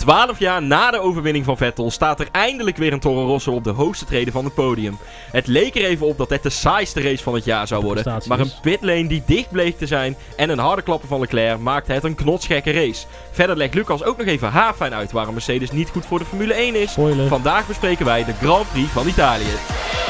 Twaalf jaar na de overwinning van Vettel staat er eindelijk weer een Toro Rosso op de hoogste treden van het podium. Het leek er even op dat het de saaiste race van het jaar zou worden. Maar een pitlane die dicht bleek te zijn en een harde klapper van Leclerc maakte het een knotsgekke race. Verder legt Lucas ook nog even haarfijn uit waarom Mercedes niet goed voor de Formule 1 is. Spoiler. Vandaag bespreken wij de Grand Prix van Italië.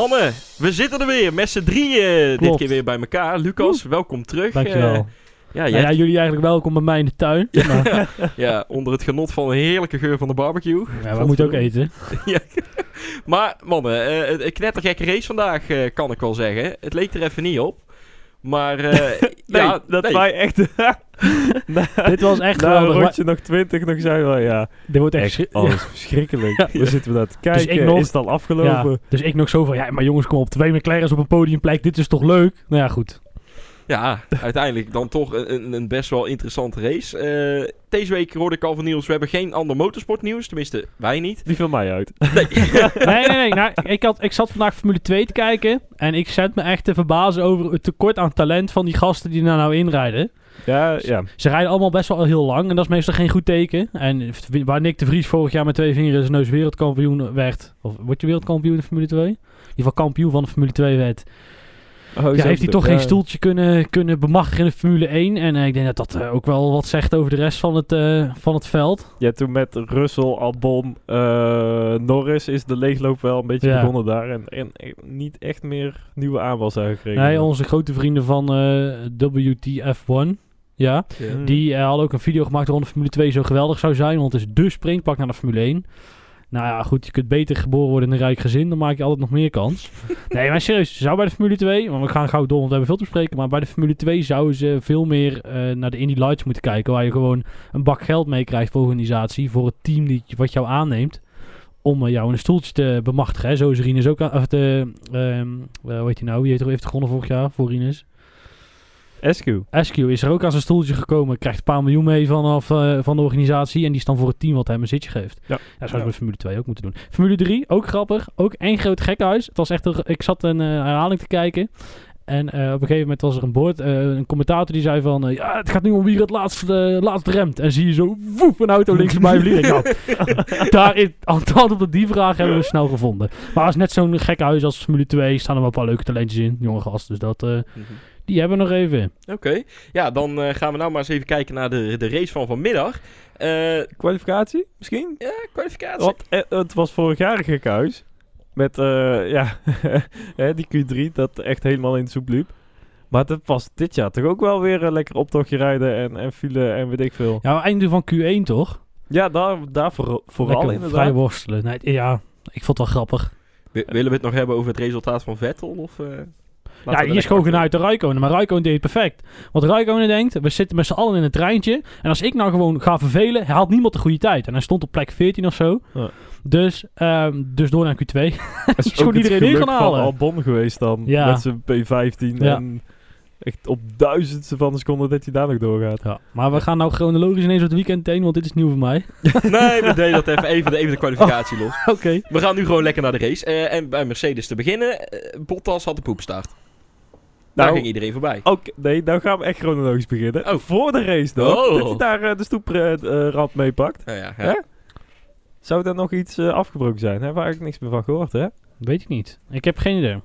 Mannen, we zitten er weer met z'n drieën dit Klopt. keer weer bij elkaar. Lucas, welkom terug. Dankjewel. Eh, ja, Nou ja, jullie eigenlijk welkom bij mij in de tuin. Maar, ja, onder het genot van een heerlijke geur van de barbecue. ja, we moeten ook eten. Ja. Maar mannen, eh, een knettergekke race vandaag eh, kan ik wel zeggen. Het leek er even niet op. Maar eh, Nee, ja, dat nee. wij echt... na, Dit was echt na een rondje nog 20 nog zijn we, ja, Dit wordt echt... dat is verschrikkelijk. Ja. We zitten we naar te kijken, ik nog- is het al afgelopen? Ja, dus ik nog zo van, ja, maar jongens, kom op, twee McLaren's op een podiumplek, dit is toch leuk? Nou ja, goed. Ja, uiteindelijk dan toch een, een- een best wel interessante race. Eh, deze week hoorde ik al van Niels, we hebben geen ander motorsportnieuws. Tenminste, wij niet. Die viel mij uit. Nee. Nee, nee, nee. Nou, ik, had, ik zat vandaag Formule 2 te kijken en ik zet me echt te verbazen over het tekort aan talent van die gasten die daar nou inrijden. Ja, ja. Ze rijden allemaal best wel heel lang en dat is meestal geen goed teken. En waar Nick de Vries vorig jaar met twee vingers in zijn neus wereldkampioen werd, of word je wereldkampioen in Formule 2? In ieder geval kampioen van de Formule 2 werd. Oh, Ja, heeft hij bedoel- toch ja. geen stoeltje kunnen, kunnen bemachtigen in de Formule 1. En eh, ik denk dat dat eh, ook wel wat zegt over de rest van het, eh, van het veld. Ja, toen met Russell, Albon, eh, Norris is de leegloop wel een beetje Ja. begonnen daar. En, en niet echt meer nieuwe aanwas gekregen. Nee, onze grote vrienden van eh, WTF1. Ja, die hadden ook een video gemaakt waarom de Formule 2 zo geweldig zou zijn. Want het is de springpak naar de Formule 1. Nou ja, goed, je kunt beter geboren worden in een rijk gezin. Dan maak je altijd nog meer kans. nee, maar serieus, zou bij de Formule 2... Want we gaan gauw door, want we hebben veel te bespreken. Maar bij de Formule 2 zouden ze veel meer eh, naar de Indy Lights moeten kijken. Waar je gewoon een bak geld mee krijgt voor organisatie. Voor het team die, wat jou aanneemt. Om eh, jou in een stoeltje te bemachtigen. Hè. Zo is Rinus ook... aan- Of de, hoe heet hij nou? Wie heeft er heeft gewonnen vorig jaar voor Rinus? SQ. Askew is er ook aan zijn stoeltje gekomen. Krijgt een paar miljoen mee vanaf eh, van de organisatie. En die is dan voor het team wat hem een zitje geeft. Ja. Ja, zou Ja. bij Formule 2 ook moeten doen. Formule 3, ook grappig. Ook één groot gekhuis. Het was echt een, ik zat een eh, herhaling te kijken. En eh, op een gegeven moment was er een boord, eh, een commentator die zei van... ja, het gaat nu om wie het laatst, laatst remt. En zie je zo, woef, een auto links bij vliegen. Nou, daar is, antwoord op die vraag hebben we snel gevonden. Maar als net zo'n gekke huis als Formule 2 staan er wel een paar leuke talentjes in. Jonge gast, dus dat, eh, Mhm. Die hebben we nog even. Oké, ja, dan eh, gaan we nou maar eens even kijken naar de, de race van vanmiddag. Eh Kwalificatie misschien? ja, kwalificatie. Want eh, het was vorig jaar een gek huis. Met eh, ja, hè, die Q3 dat echt helemaal in de soep liep. Maar het was dit jaar toch ook wel weer een lekker optochtje rijden en, en file en weet ik veel. Ja, einde van Q1 toch? Ja, daar, daar voor, vooral Lekker inderdaad. vrij worstelen. Nee, ja, ik vond het wel grappig. W- willen we het nog hebben over het resultaat van Vettel? Of, eh, ja, er hier is gewoon uit de Raikkonen. Maar Raikkonen deed het perfect. Want Raikkonen denkt, we zitten met z'n allen in een treintje. En als ik nou gewoon ga vervelen, haalt niemand de goede tijd. En hij stond op plek 14 of zo. Ja. Dus, ehm, dus door naar Q2. Het is gewoon iedereen in gaan van halen. Albon geweest dan. Ja. Met zijn P15. Ja. En echt op duizendste van een seconde dat hij daar nog doorgaat. Ja, maar we gaan nou chronologisch ineens het weekend heen, want dit is nieuw voor mij. Nee, we deden dat even, even, de, even de kwalificatie los. Oké. We gaan nu gewoon lekker naar de race. Eh, en bij Mercedes te beginnen, eh, Bottas had de poepstaart. Daar Nou, ging iedereen voorbij. Oké, nee, dan gaan we echt chronologisch beginnen. Oh. Voor de race nog. Oh. Dat hij daar eh, de stoeprand meepakt. Nou ja, Hè? ja. Zou daar nog iets eh, afgebroken zijn? Hebben we eigenlijk niks meer van gehoord, hè? Weet ik niet. Ik heb geen idee.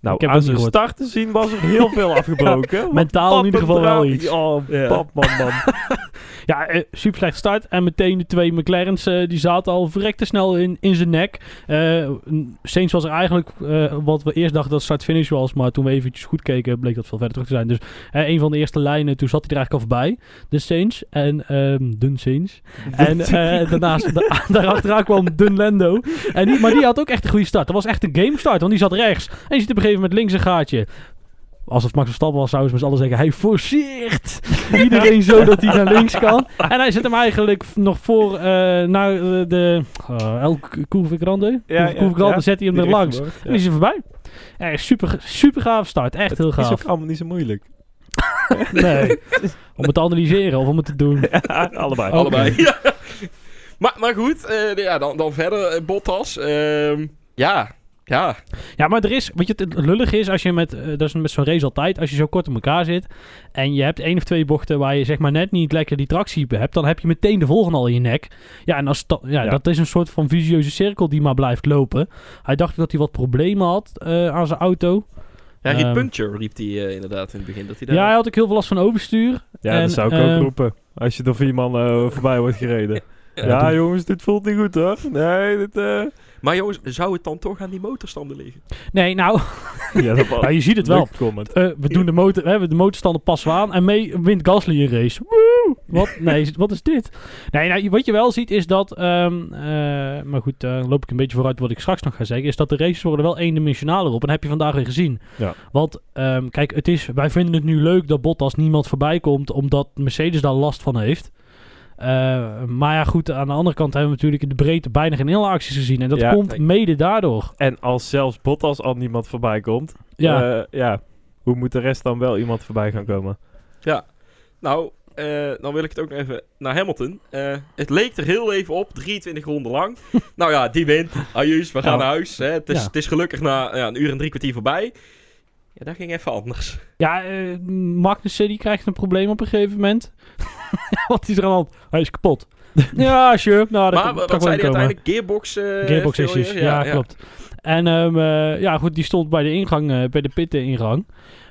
Nou, Ik heb aan zijn niet start te zien was er heel veel afgebroken. Mentaal in ieder geval wel iets. Oh, Ja. pap, man, man. Ja, eh, super slecht start. En meteen de twee McLaren's, eh, die zaten al verrekte snel in, in zijn nek. Eh Saints was er eigenlijk, wat we eerst dachten dat start-finish was. Maar toen we eventjes goed keken, bleek dat veel verder terug te zijn. Dus eh, een van de eerste lijnen, toen zat hij er eigenlijk al voorbij. De Saints en ehm Dun Saints. En daarnaast, da daarachteraan kwam Dun Lando. En die, maar die had ook echt een goede start. Dat was echt een game start, want die zat rechts. En je ziet op een gegeven moment links een gaatje. Als het Max Verstappen was, zouden ze met z'n allen zeggen... Hij forceert iedereen zo dat hij naar links kan. En hij zet hem eigenlijk nog voor eh, naar eh, de... Uh, El Couve Grande. Ja, Couve ja, Grande ja. zet hij hem er langs. wordt, En is hij voorbij. Ja, super, super gaaf start. Echt heel Het is gaaf. ook allemaal niet zo moeilijk. Nee. Om het te analyseren of om het te doen. Ja, allebei. Allebei. Ja. Maar, maar goed, eh, ja, dan, dan verder Bottas. Ehm, ja, ja. Ja, maar er is, weet je, het lullig is als je met, eh, dat is met zo'n race altijd, als je zo kort op elkaar zit en je hebt één of twee bochten waar je zeg maar net niet lekker die tractie hebt, dan heb je meteen de volgende al in je nek. Ja, en als dat, ja, Ja. dat is een soort van visieuze cirkel die maar blijft lopen. Hij dacht dat hij wat problemen had eh, aan zijn auto. Ja, riep Ehm, puncture, riep hij eh, inderdaad in het begin. Dat hij daar... Ja, hij had ook heel veel last van overstuur. Ja, En, dat zou ik ehm, ook roepen. Als je door vier man eh, voorbij wordt gereden. Ja, ja, jongens, dit voelt niet goed hoor. Nee, dit... Maar jongens, zou het dan toch aan die motorstanden liggen? Nee, nou, Ja, dat was nou, je ziet het wel. comment. Eh, we doen de motor, we hebben de motorstanden passen aan en mee wint Gasly een race. Woe! Wat? Nee, wat is dit? Nee, nou, wat je wel ziet is dat, ehm, eh, maar goed, daar loop ik een beetje vooruit wat ik straks nog ga zeggen, is dat de races worden wel eendimensionaler op. En dat heb je vandaag weer gezien. Ja. Want, ehm, kijk, het is, wij vinden het nu leuk dat Bottas niemand voorbij komt, omdat Mercedes daar last van heeft. Eh, maar ja, goed, aan de andere kant hebben we natuurlijk in de breedte bijna geen hele acties gezien. En dat Ja, komt mede daardoor. En als zelfs Bottas al niemand voorbij komt, Ja. eh, ja, hoe moet de rest dan wel iemand voorbij gaan komen? Ja. Nou, eh, dan wil ik het ook nog even naar Hamilton. Eh, het leek er heel even op, 23 ronden lang. nou ja, die wint. Ajuus, we gaan Ja. naar huis. Hè. Het, is, Ja. het is gelukkig na ja, een uur en drie kwartier voorbij. Ja, dat ging even anders. Ja, eh Magnussen die krijgt een probleem op een gegeven moment. Wat is er aan de hand? Hij is kapot. ja, sure. Nou, dat maar kan, wat kan zei wel hij komen. uiteindelijk? Gearbox, eh Gearbox failure? issues. Ja, klopt. En ehm, eh, ja, goed, die stond bij de ingang, eh, bij de pit-ingang.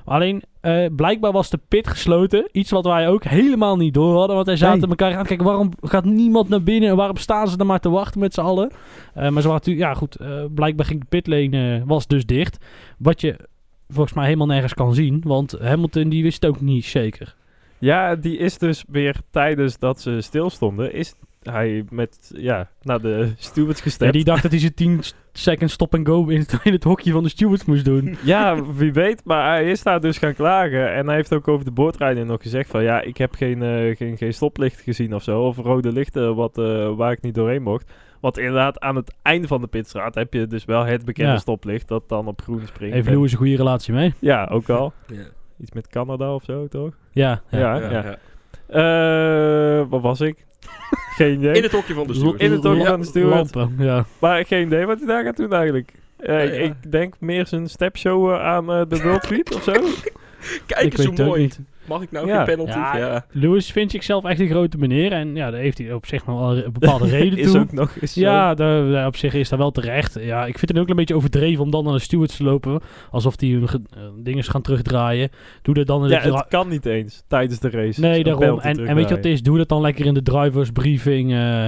Alleen, eh, blijkbaar was de pit gesloten. Iets wat wij ook helemaal niet door hadden. Want wij zaten Nee. elkaar aan te kijken, waarom gaat niemand naar binnen? En waarom staan ze er maar te wachten met z'n allen? Eh, maar ze waren natuurlijk, ja goed, eh, blijkbaar ging de pitlane, eh, was dus dicht. Wat je volgens mij helemaal nergens kan zien. Want Hamilton die wist ook niet zeker. Ja, die is dus weer tijdens dat ze stilstonden, is hij met, ja, naar de stewards Ja, gestept. die dacht dat hij zijn 10 second stop and go in het, in het hokje van de stewards moest doen. Ja, wie weet. Maar hij is daar dus gaan klagen. En hij heeft ook over de boordrijden nog gezegd van... Ja, ik heb geen, eh, geen, geen stoplicht gezien of zo. Of rode lichten wat, eh, waar ik niet doorheen mocht. Want inderdaad, aan het einde van de pitstraat heb je dus wel het bekende Ja. stoplicht... dat dan op groen springt. Heeft Lewis een goede relatie mee? Ja, ook al. Ja. Iets met Canada of zo, toch? Ja. ja. Ja, Ja, ja. ja. Eh, wat was ik? geen idee. In het hokje van de steward. In het hokje van de steward. Lampen, ja. Maar geen idee wat hij daar gaat doen eigenlijk. Eh, Ja, ja. Ik denk meer zijn stepshow aan eh, de World Feed of zo. Kijk ik eens hoe weet het ook mooi. niet. Mag ik nou Ja. geen penalty? Ja, Ja. Lewis vind ik zelf echt een grote meneer. En ja, daar heeft hij op zich nog wel een bepaalde reden is toe. ook nog eens. Ja, daar, daar op zich is dat wel terecht. Ja, ik vind het ook een beetje overdreven om dan naar de stewards te lopen. Alsof die hun eh, dingen gaan terugdraaien. Doe dat dan in Ja, de dra- het kan niet eens tijdens de race. Nee, Een daarom. En, en weet je wat het is? Doe dat dan lekker in de drivers briefing. eh,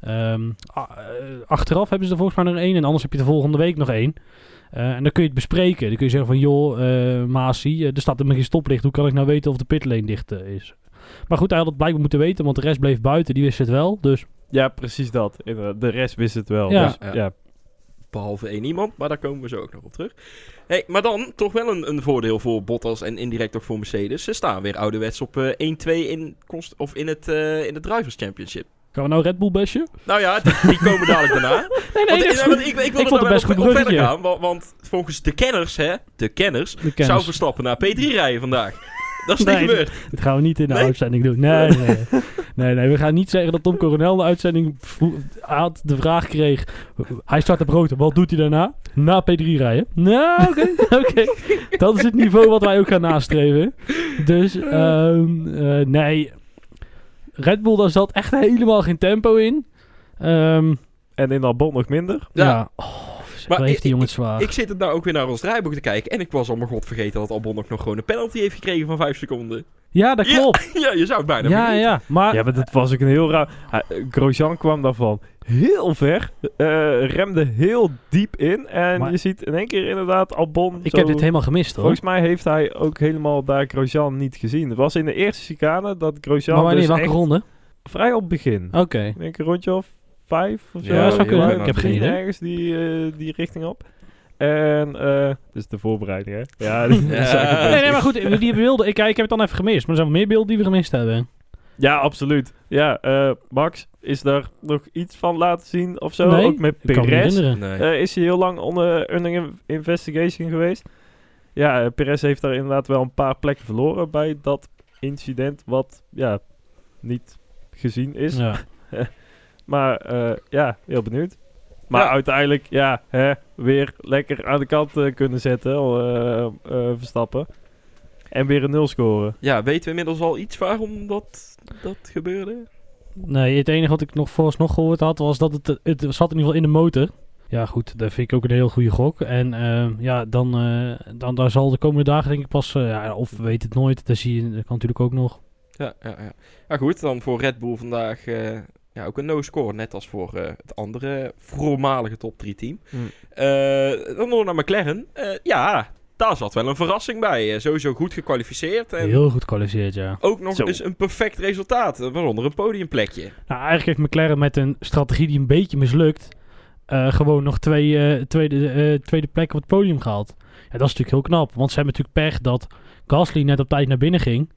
ehm, eh, achteraf hebben ze er volgens mij nog één. En anders heb je de volgende week nog één. Eh, en dan kun je het bespreken. Dan kun je zeggen van... Joh, eh Masi, eh, er staat er geen stoplicht. Hoe kan ik nou weten of de pitlane dicht is? Maar goed, hij had het blijkbaar moeten weten. Want de rest bleef buiten. Die wist het wel. Dus Ja, precies dat. De rest wist het wel. Ja. Dus, Ja. ja. Behalve één iemand, maar daar komen we zo ook nog op terug. Hey, maar dan toch wel een, een voordeel voor Bottas en indirect ook voor Mercedes. Ze staan weer ouderwets op eh 1-2 in, of in, het, eh, in de Drivers Championship. Gaan we nou Red Bull bashen? Nou ja, die, die komen dadelijk daarna. Nee, Want, dat is goed. want ik, ik, Ik wilde vond het best goed verder gaan. Want, want volgens de kenners, hè, de kenners, De zou kennis. Verstappen naar P3 rijden vandaag. Dat is Nee. niet gebeurd. Dat gaan we niet in de Nee? uitzending doen. Nee, nee, nee. nee, nee. We gaan niet zeggen dat Tom Coronel de uitzending had de vraag kreeg. Hij start op rood. Wat doet hij daarna? Na P3 rijden. Nou, oké. oké. Dat is het niveau wat wij ook gaan nastreven. Dus, ehm, eh, nee. Red Bull, daar zat echt helemaal geen tempo in. Ehm, En in Albon nog minder. ja. Ja. Oh, Maar heeft die ik- jongen het zwaar. Ik zit het nou ook weer naar ons draaiboek te kijken. En ik was al mijn god vergeten dat Albon ook nog gewoon een penalty heeft gekregen van 5 seconden. ja, dat klopt. Ja, je zou het bijna Ja, vergeten. ja. Maar Ja, maar dat was ook een heel raar... Eh, Grosjean kwam daarvan heel ver. eh, remde heel diep in. En Maar- je ziet in één keer inderdaad Albon ik zo- heb dit helemaal gemist hoor. Volgens mij heeft hij ook helemaal daar Grosjean niet gezien. Het was in de eerste chicane dat Grosjean maar wanneer, dus welke echt ronde? vrij op het begin. Oké. Ik denk een rondje of vijf of zo. Ja, dat zou kunnen. Ik heb geen idee. Ergens die, eh, die richting op. En, eh dus de voorbereiding, hè? Ja, die Ja. Nee, nee, maar goed, die beelden, ik, ik heb het dan even gemist. Maar er zijn wel meer beelden die we gemist hebben. Ja, absoluut. Ja, eh, Max, is daar nog iets van laten zien of zo? Nee, Ook met Ik kan me niet Perez. herinneren. Nee. Is hij heel lang onder, under in- investigation geweest. Ja, Perez heeft daar inderdaad wel een paar plekken verloren bij dat incident wat ja, niet gezien is. Ja. Maar eh, ja, heel benieuwd. Maar Ja. uiteindelijk, ja, hè, weer lekker aan de kant eh, kunnen zetten, eh, eh, Verstappen. En weer een nul scoren. Ja, weten we inmiddels al iets waarom dat, dat gebeurde? Nee, het enige wat ik nog vooralsnog gehoord had, was dat het, het zat in ieder geval in de motor. Ja, goed, dat vind ik ook een heel goede gok. En ehm, ja, dan, eh, dan daar zal de komende dagen denk ik pas, eh, ja, of we weten het nooit, dat zie je, dat kan natuurlijk ook nog. Ja, ja, ja. Ja, goed, dan voor Red Bull vandaag eh, ja, ook een no-score. Net als voor eh, het andere voormalige top 3 team. Hmm. Eh, dan door naar McLaren. Eh, ja, daar zat wel een verrassing bij. Sowieso goed gekwalificeerd. En Heel goed gekwalificeerd, ja. ook nog Zo. eens een perfect resultaat. Waaronder een podiumplekje. Nou, eigenlijk heeft McLaren met een strategie die een beetje mislukt, gewoon nog twee, tweede, tweede plek op het podium gehaald. Ja, dat is natuurlijk heel knap, want ze hebben natuurlijk pech dat Gasly net op tijd naar binnen ging.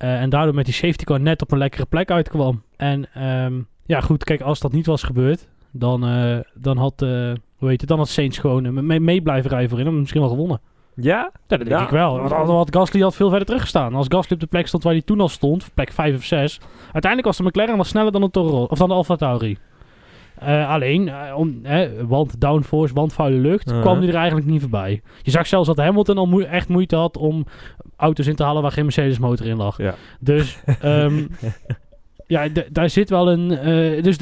Eh, en daardoor met die safety car net op een lekkere plek uitkwam. En ehm, ja, goed, kijk, als dat niet was gebeurd, dan, eh, dan had, eh hoe heet het, dan had Saints gewoon mee, mee blijven rijden voorin en misschien wel gewonnen. Ja? Ja, dat denk Ja. ik wel. Want Gasly had veel verder teruggestaan. Als Gasly op de plek stond waar hij toen al stond, plek 5 of 6. Uiteindelijk was de McLaren wel sneller dan de Toro of dan de Alfa Tauri. Eh, alleen, eh, om, want downforce, want vuile lucht, kwam hij er eigenlijk niet voorbij. Je zag zelfs dat Hamilton al moe- echt moeite had om auto's in te halen waar geen Mercedes motor in lag. Ja. Dus, ehm, ja, daar zit wel een... eh, dus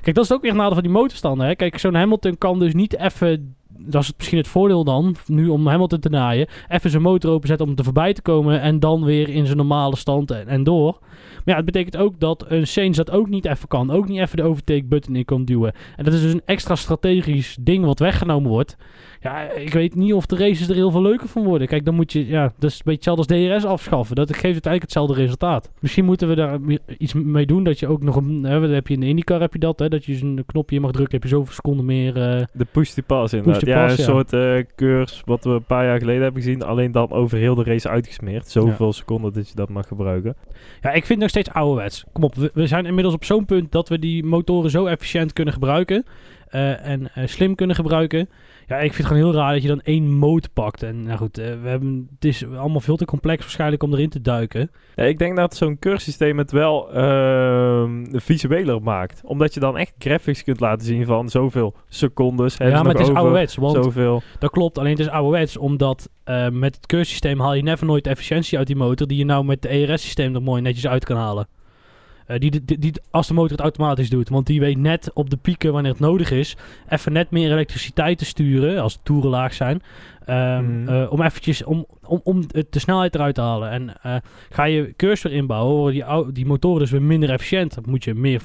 kijk, dat is ook weer een nadeel van die motorstanden. Hè? Kijk, zo'n Hamilton kan dus niet even... Dat is misschien het voordeel dan, nu om Hamilton te naaien. Even zijn motor openzetten om er voorbij te komen. En dan weer in zijn normale stand en, en door. Maar ja, het betekent ook dat een Sainz dat ook niet even kan. Ook niet even de overtake button in kan duwen. En dat is dus een extra strategisch ding wat weggenomen wordt. Ja, ik weet niet of de races er heel veel leuker van worden. Kijk, dan moet je, ja, dat is een beetje hetzelfde als DRS afschaffen. Dat geeft uiteindelijk hetzelfde resultaat. Misschien moeten we daar iets mee doen. Dat je ook nog een, hè, heb je in de IndyCar heb je dat, hè, dat je een knopje in mag drukken. Heb je zoveel seconden meer. eh, De inderdaad. Push to ja, pass, een ja. soort eh curse wat we een paar jaar geleden hebben gezien. Alleen dan over heel de race uitgesmeerd. Zoveel seconden dat je dat mag gebruiken. Ja, ik vind het nog steeds ouderwets. Kom op, we, we zijn inmiddels op zo'n punt dat we die motoren zo efficiënt kunnen gebruiken. Eh, en eh, slim kunnen gebruiken. Ja, ik vind het gewoon heel raar dat je dan één motor pakt. En nou goed, eh, we hebben, het is allemaal veel te complex waarschijnlijk om erin te duiken. Ja, ik denk dat zo'n cursysteem het wel ehm, visueler maakt. Omdat je dan echt graphics kunt laten zien van zoveel secondes. ja, maar het is over, ouderwets. Want Zoveel. dat klopt, alleen het is ouderwets. Omdat met het keursysteem haal je never nooit efficiëntie uit die motor. Die je nou met het ERS-systeem er mooi netjes uit kan halen. Eh, die, die, die, als de motor het automatisch doet. Want die weet net op de pieken wanneer het nodig is. Even net meer elektriciteit te sturen. Als de toeren laag zijn. ehm, Mhm. eh, om eventjes om, om, om de snelheid eruit te halen. En eh, ga je cursor inbouwen. Worden die, die motoren dus weer minder efficiënt. Dan moet je meer,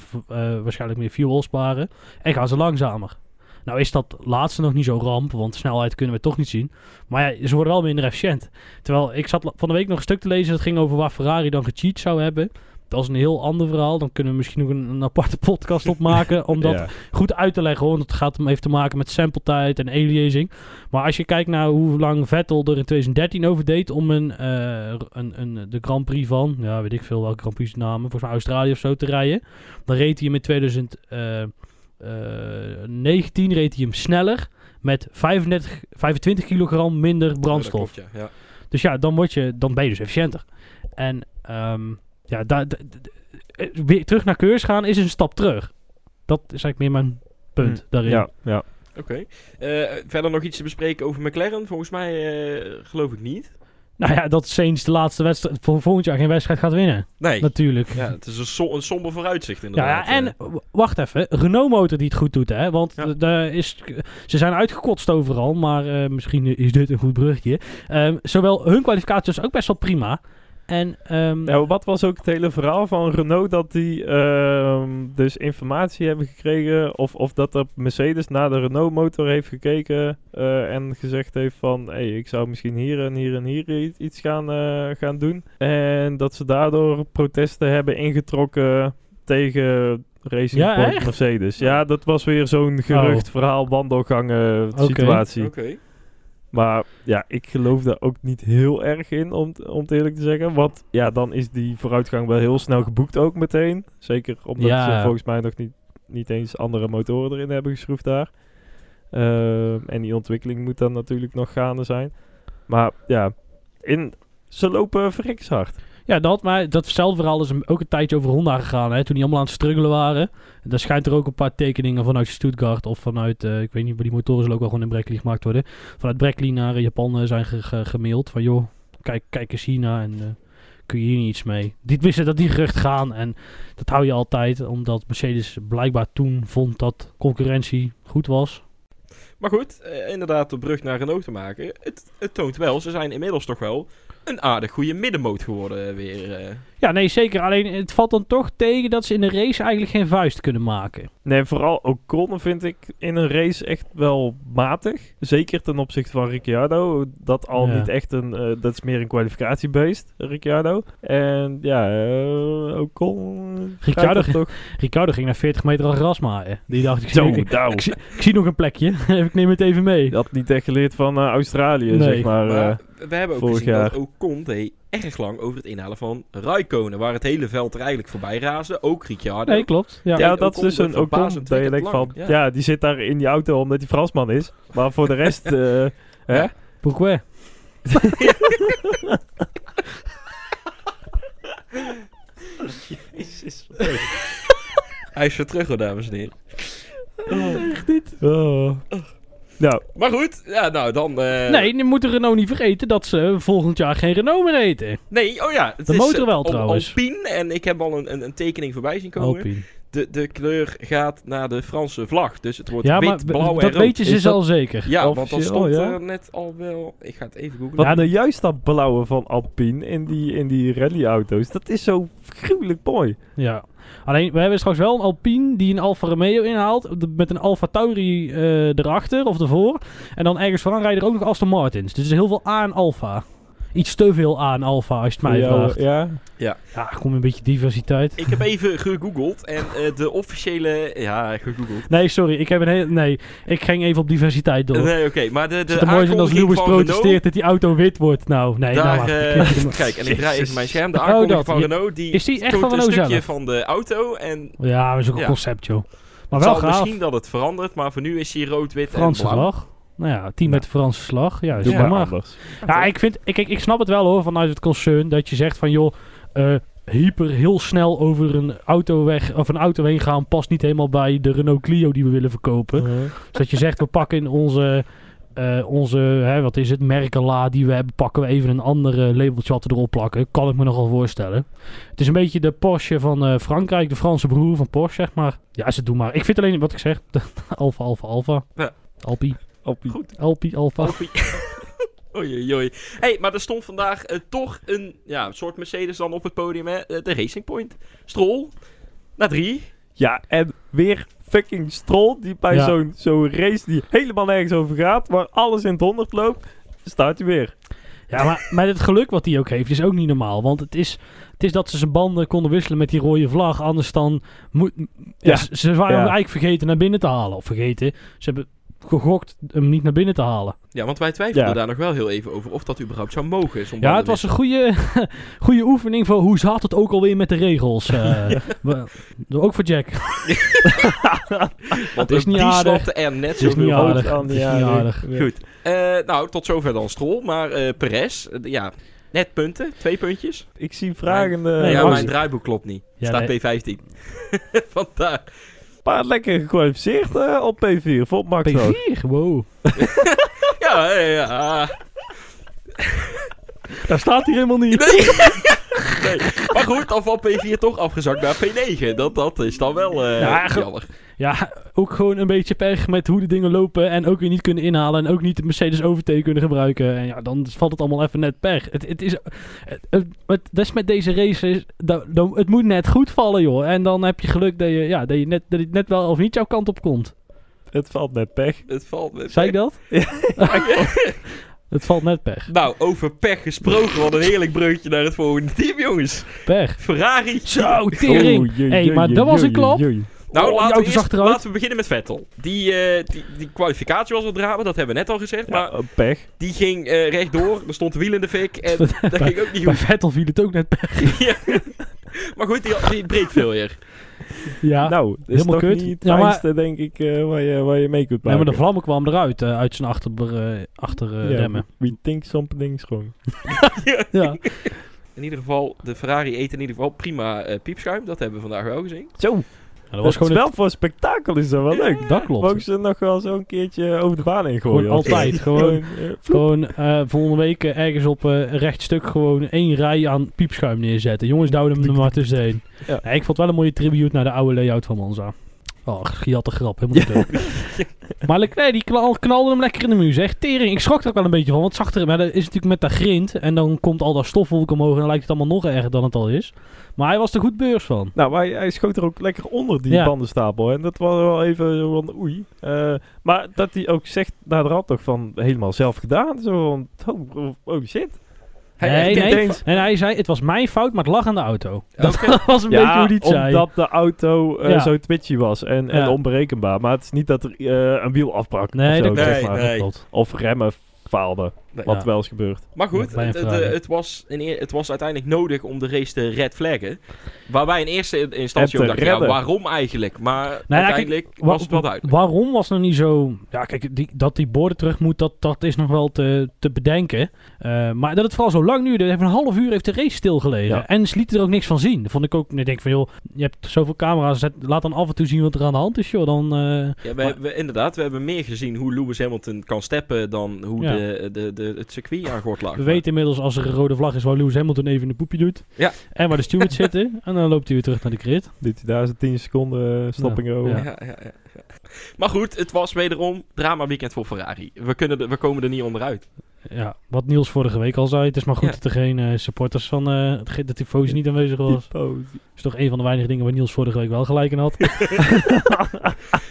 waarschijnlijk meer fuel sparen. En gaan ze langzamer. Nou is dat laatste nog niet zo ramp, want snelheid kunnen we toch niet zien. Maar ja, ze worden wel minder efficiënt. Terwijl ik zat van de week nog een stuk te lezen dat ging over waar Ferrari dan gecheat zou hebben. Dat is een heel ander verhaal. Dan kunnen we misschien nog een, een aparte podcast opmaken om dat Ja. goed uit te leggen. hoor. Want het gaat om heeft te maken met sample tijd en aliasing. Maar als je kijkt naar hoe lang Vettel er in 2013 over deed om een, eh, een, een, de Grand Prix van, ja weet ik veel welke Grand Prix namen, volgens mij Australië of zo te rijden. Dan reed hij hem in 2019 reed hij hem sneller met 35, 25 kilogram minder brandstof. Ja, dat klopt, ja. ja. Dus ja, dan, word je, dan ben je dus efficiënter. En ehm, ja, daar- weer terug naar keurs gaan is een stap terug. Dat is eigenlijk meer mijn punt Hm. daarin. Ja, ja. Oké. Eh, verder nog iets te bespreken over McLaren? Volgens mij eh, geloof ik niet. Nou ja, dat Saints de laatste wedstrijd voor volgend jaar geen wedstrijd gaat winnen. Nee. Natuurlijk. Ja, het is een, som- een somber vooruitzicht inderdaad. ja, en eh. wacht even. Renault motor die het goed doet, hè? Want Ja. daar is, ze zijn uitgekotst overal, maar eh, misschien is dit een goed brugje. Ehm, zowel hun kwalificatie was ook best wel prima. En ehm, Ja, wat was ook het hele verhaal van Renault dat die ehm, dus informatie hebben gekregen of, of dat er Mercedes naar de Renault motor heeft gekeken eh, en gezegd heeft van hey, ik zou misschien hier en hier en hier iets gaan, eh, gaan doen. En dat ze daardoor protesten hebben ingetrokken tegen Racing Ja, Point echt? Mercedes. Ja, dat was weer zo'n gerucht, verhaal, wandelgangen Oké. situatie. Oké. Maar ja, ik geloof daar ook niet heel erg in, om, om het eerlijk te zeggen. Want ja, dan is die vooruitgang wel heel snel geboekt ook meteen. Zeker omdat Ja. ze volgens mij nog niet, niet eens andere motoren erin hebben geschroefd daar. Ehm, en die ontwikkeling moet dan natuurlijk nog gaande zijn. Maar ja, in, ze lopen verrekshard. Ja, dat, maar datzelfde verhaal is ook een tijdje over Honda gegaan, hè, toen die allemaal aan het struggelen waren. En daar schijnt er ook een paar tekeningen vanuit Stuttgart of vanuit, eh, ik weet niet, waar die motoren zullen ook wel gewoon in Brackley gemaakt worden. Vanuit Brackley naar Japan eh, zijn ge- ge- gemaild van, joh, kijk, kijk eens hierna en eh, kun je hier niet iets mee. Die wisten dat die gerucht gaan en dat hou je altijd, omdat Mercedes blijkbaar toen vond dat concurrentie goed was. Maar goed, inderdaad, de brug naar Renault te maken. Het toont wel, ze zijn inmiddels toch wel een aardig goede middenmoot geworden weer. Ja, nee, zeker. Alleen het valt dan toch tegen dat ze in de race eigenlijk geen vuist kunnen maken. Nee, vooral Ocon vind ik in een race echt wel matig. Zeker ten opzichte van Ricciardo. Dat al Ja. niet echt een... eh, dat is meer een kwalificatiebeest, Ricciardo. En ja, eh Ocon... Ricciardo toch... Ricardo ging naar 40 meter al gras maaien. Die dacht, ik zie, Zo, ik, nou. ik zie, ik zie nog een plekje. ik neem het even mee. Dat niet echt geleerd van eh, Australië, Nee. zeg maar. maar we hebben ook vorig gezien jaar. dat Ocon deed erg lang over het inhalen van Raikkonen. Waar het hele veld er eigenlijk voorbij raasde. Ook Ricciardo. Nee, klopt. Ja. dat is dus een Ocon dat je denkt van... ja. Ja. die zit daar in die auto omdat hij Fransman is. Maar voor de rest... eh, hè? Pourquoi? Jezus. Hij is weer terug hoor, dames en heren. Echt niet. Oh. Nou, Maar goed, ja, nou dan... eh, Nee, je moet de Renault niet vergeten dat ze volgend jaar geen Renault meer eten. Nee, oh ja. Het De is, motor eh, wel, Al- trouwens. Alpine, en ik heb al een, een, een tekening voorbij zien komen. Alpine. De, de kleur gaat naar de Franse vlag. Dus het wordt Ja, maar wit, blauw en dat rood. weten ze Is dat- al zeker. Ja, want dat officieel, stond ja? er net al wel... Ik ga het even googlen. Ja, nou juist dat blauwe van Alpine in die, in die rallyauto's, dat is zo gruwelijk mooi. Ja. Alleen, we hebben straks wel een Alpine die een Alfa Romeo inhaalt. Met een Alfa Tauri eh, erachter of ervoor. En dan ergens vooraan rijden er ook nog Aston Martins. Dus er is heel veel A en Alfa. Iets te veel A en Alfa, als je het mij vraagt. ja. Ja, kom een beetje diversiteit. Ik heb even gegoogeld en eh, de officiële... Ja, gegoogeld. Nee, sorry. Ik heb een hele... Nee, ik ging even op diversiteit door. Nee, oké. maar de, Het de zou mooi zijn als Lewis van Renault... protesteert dat die auto wit wordt. Nou, nee, nou Daar, wacht. eh, kijk, en ik draai even mijn scherm. De Oh, aankondiging dat. van Ja. Renault, die Is die echt van een Renault stukje zelf? van de auto. En Ja, dat is ook een Ja. concept, joh. Maar het wel zal gaaf. misschien dat het verandert, maar voor nu is hij rood, wit Franse en blauw. Nou ja, team met de Franse slag. Ja, Doe zeg maar anders. Ja, ik, vind, ik, ik, ik snap het wel hoor, vanuit het concern. Dat je zegt van joh, eh, hyper heel snel over een auto weg of een auto heen gaan past niet helemaal bij de Renault Clio die we willen verkopen. Uh-huh. Dus dat je zegt, we pakken in onze, eh, onze hè, wat is het, merkenla die we hebben, pakken we even een andere labeltje wat we erop plakken. Kan ik me nogal voorstellen. Het is een beetje de Porsche van eh, Frankrijk, de Franse broer van Porsche, zeg maar. Ja, ze doen maar. Ik vind alleen wat ik zeg, Alfa, Alfa, Alfa. Ja. Alpi, Alpine. Goed. Alpi, Alfa. Alpie. Oei, oei, oei. hey, maar er stond vandaag eh, toch een ja, soort Mercedes dan op het podium, hè? Eh, de Racing Point. Stroll, naar drie. Ja, en weer fucking Stroll die bij Ja. zo'n zo'n race die helemaal nergens over gaat, waar alles in het honderd loopt, staat hij weer. Ja, maar met het geluk wat hij ook heeft is ook niet normaal. Want het is, het is dat ze zijn banden konden wisselen met die rode vlag. Anders dan moet... Ja, Ja. Ze, ze waren Ja. eigenlijk vergeten naar binnen te halen. Of vergeten. Ze hebben gegokt hem niet naar binnen te halen. Ja, want wij twijfelden Ja. daar nog wel heel even over of dat überhaupt zou mogen. zo'n Ja, het was een goede, goede oefening voor hoe zat het ook alweer met de regels. eh. We- ook voor Jack. Want is niet die aardig. snapte er net Het is zoveel niet aardig. aan Het die is niet aardig. Ja. Goed. Eh, nou, tot zover dan Stroll. Maar eh Perez, ja, net punten. Twee puntjes. Ik zie vragende... Nee, ja, mijn draaiboek klopt niet. Ja, Staat nee. P15. Vandaar. Maar lekker gekwalificeerd eh, op P4, voor Max ook. P4, wow. Ja, ja, ja. Daar staat hij helemaal niet. Nee. nee. Maar goed, dan valt P4 toch afgezakt naar P9. Dat, dat is dan wel eh Ja, jammer. Ja, ook gewoon een beetje pech met hoe de dingen lopen. En ook weer niet kunnen inhalen. En ook niet de Mercedes OVT kunnen gebruiken. En ja, dan valt het allemaal even net pech. Het, het is, het, het, het- dat is met deze races. Dat, dat- het moet net goed vallen, joh. En dan heb je geluk dat je, ja, dat je net, dat het net wel of niet jouw kant op komt. Het valt net pech. Het valt met Zei ik dat? het valt net pech. Nou, over pech gesproken. Wat een heerlijk breukje naar het volgende team, jongens. Pech. Ferrari. Zo, tering. Oei, hey, oei, maar dat was een klap. oei. Nou, Oh, laten, we auto's eerst- achteruit. laten we beginnen met Vettel. Die, eh, die, die kwalificatie was al drama, dat hebben we net al gezegd. Maar Ja, pech. die ging eh, rechtdoor, er stond de wiel in de fik en dat ging ook niet Bij goed. Vettel viel het ook net pech. Ja. Maar goed, die, die breekt veel weer. Ja. nou, dat is helemaal kut. niet het Ja, maar- fijnste, denk ik, eh, waar, je, waar je mee kunt maken. maar de vlammen kwamen eruit eh, uit zijn achter, eh achter eh, Ja, remmen. We think something strong. Ja. In ieder geval, de Ferrari eet in ieder geval prima eh, piepschuim. Dat hebben we vandaag wel gezien. Zo, Ja, dat was gewoon wel voor spektakel is dat wel leuk. Dat klopt. Mogen ze nog wel zo'n keertje over de baan heen gooien? Gewoon altijd, gewoon. eh, Gewoon eh, volgende week eh, ergens op eh, een recht stuk gewoon één rij aan piepschuim neerzetten. Jongens, duwen hem er maar tussenheen. Ja. Ja, ik vond het wel een mooie tribute naar de oude layout van Monza. Oh, gejatte grap, helemaal niet. Maar Leclerc, die knal, knalde hem lekker in de muur, zeg. Tering, ik schrok er ook wel een beetje van. Want het zag er, maar dat is natuurlijk met dat grind. En dan komt al dat stofwolk omhoog en dan lijkt het allemaal nog erger dan het al is. Maar hij was er goed beurs van. Nou, maar hij, hij schoot er ook lekker onder, die Ja. bandenstapel. En dat was wel even van oei. Eh, maar dat hij ook zegt naar de rand toch van helemaal zelf gedaan. Zo van, oh, oh shit. Hij nee, nee. eens- En hij zei, het was mijn fout, maar het lag aan de auto. Dat Oké. was een beetje hoe hij het zei. omdat de auto eh, Ja. zo twitchy was en, en Ja. onberekenbaar. Maar het is niet dat er eh, een wiel afbrak Nee, of zo, dat zeg Nee, maar. nee. Of remmen faalden, Nee. wat Ja. wel eens gebeurt. Maar goed, het, het, Ferrari. het was in eer- het was uiteindelijk nodig om de race te red flaggen. Waarbij in eerste instantie ook te dacht, ja, waarom eigenlijk? Maar Nou ja, uiteindelijk Wa- was het wel duidelijk. Waarom was nog niet zo... Ja, kijk, die, dat die borden terug moet, dat, dat is nog wel te, te bedenken. Eh, maar dat het vooral zo lang duurde. Even een half uur heeft de race stilgelegen. Ja. En ze lieten er ook niks van zien. Dat vond ik ook... Ik denk van, joh, je hebt zoveel camera's. zet- laat dan af en toe zien wat er aan de hand is, joh. Dan... eh, Ja, we, Maar- we- inderdaad, we hebben meer gezien hoe Lewis Hamilton kan steppen dan hoe Ja. De, de, de, het circuit aan gort lag. we weten inmiddels als er een rode vlag is waar Lewis Hamilton even een poepje doet. Ja. En waar de stewards zitten. En dan loopt hij weer terug naar de grid. Doet hij daar zijn 10 seconden eh, stopping Ja. over. Ja. Ja, ja, ja, ja. Maar goed, het was wederom drama weekend voor Ferrari. We, kunnen we komen er niet onderuit. Ja, wat Niels vorige week al zei. Het is maar goed Ja. dat er geen eh, supporters van eh de tifosi niet aanwezig was. Typo. is toch een van de weinige dingen waar Niels vorige week wel gelijk in had.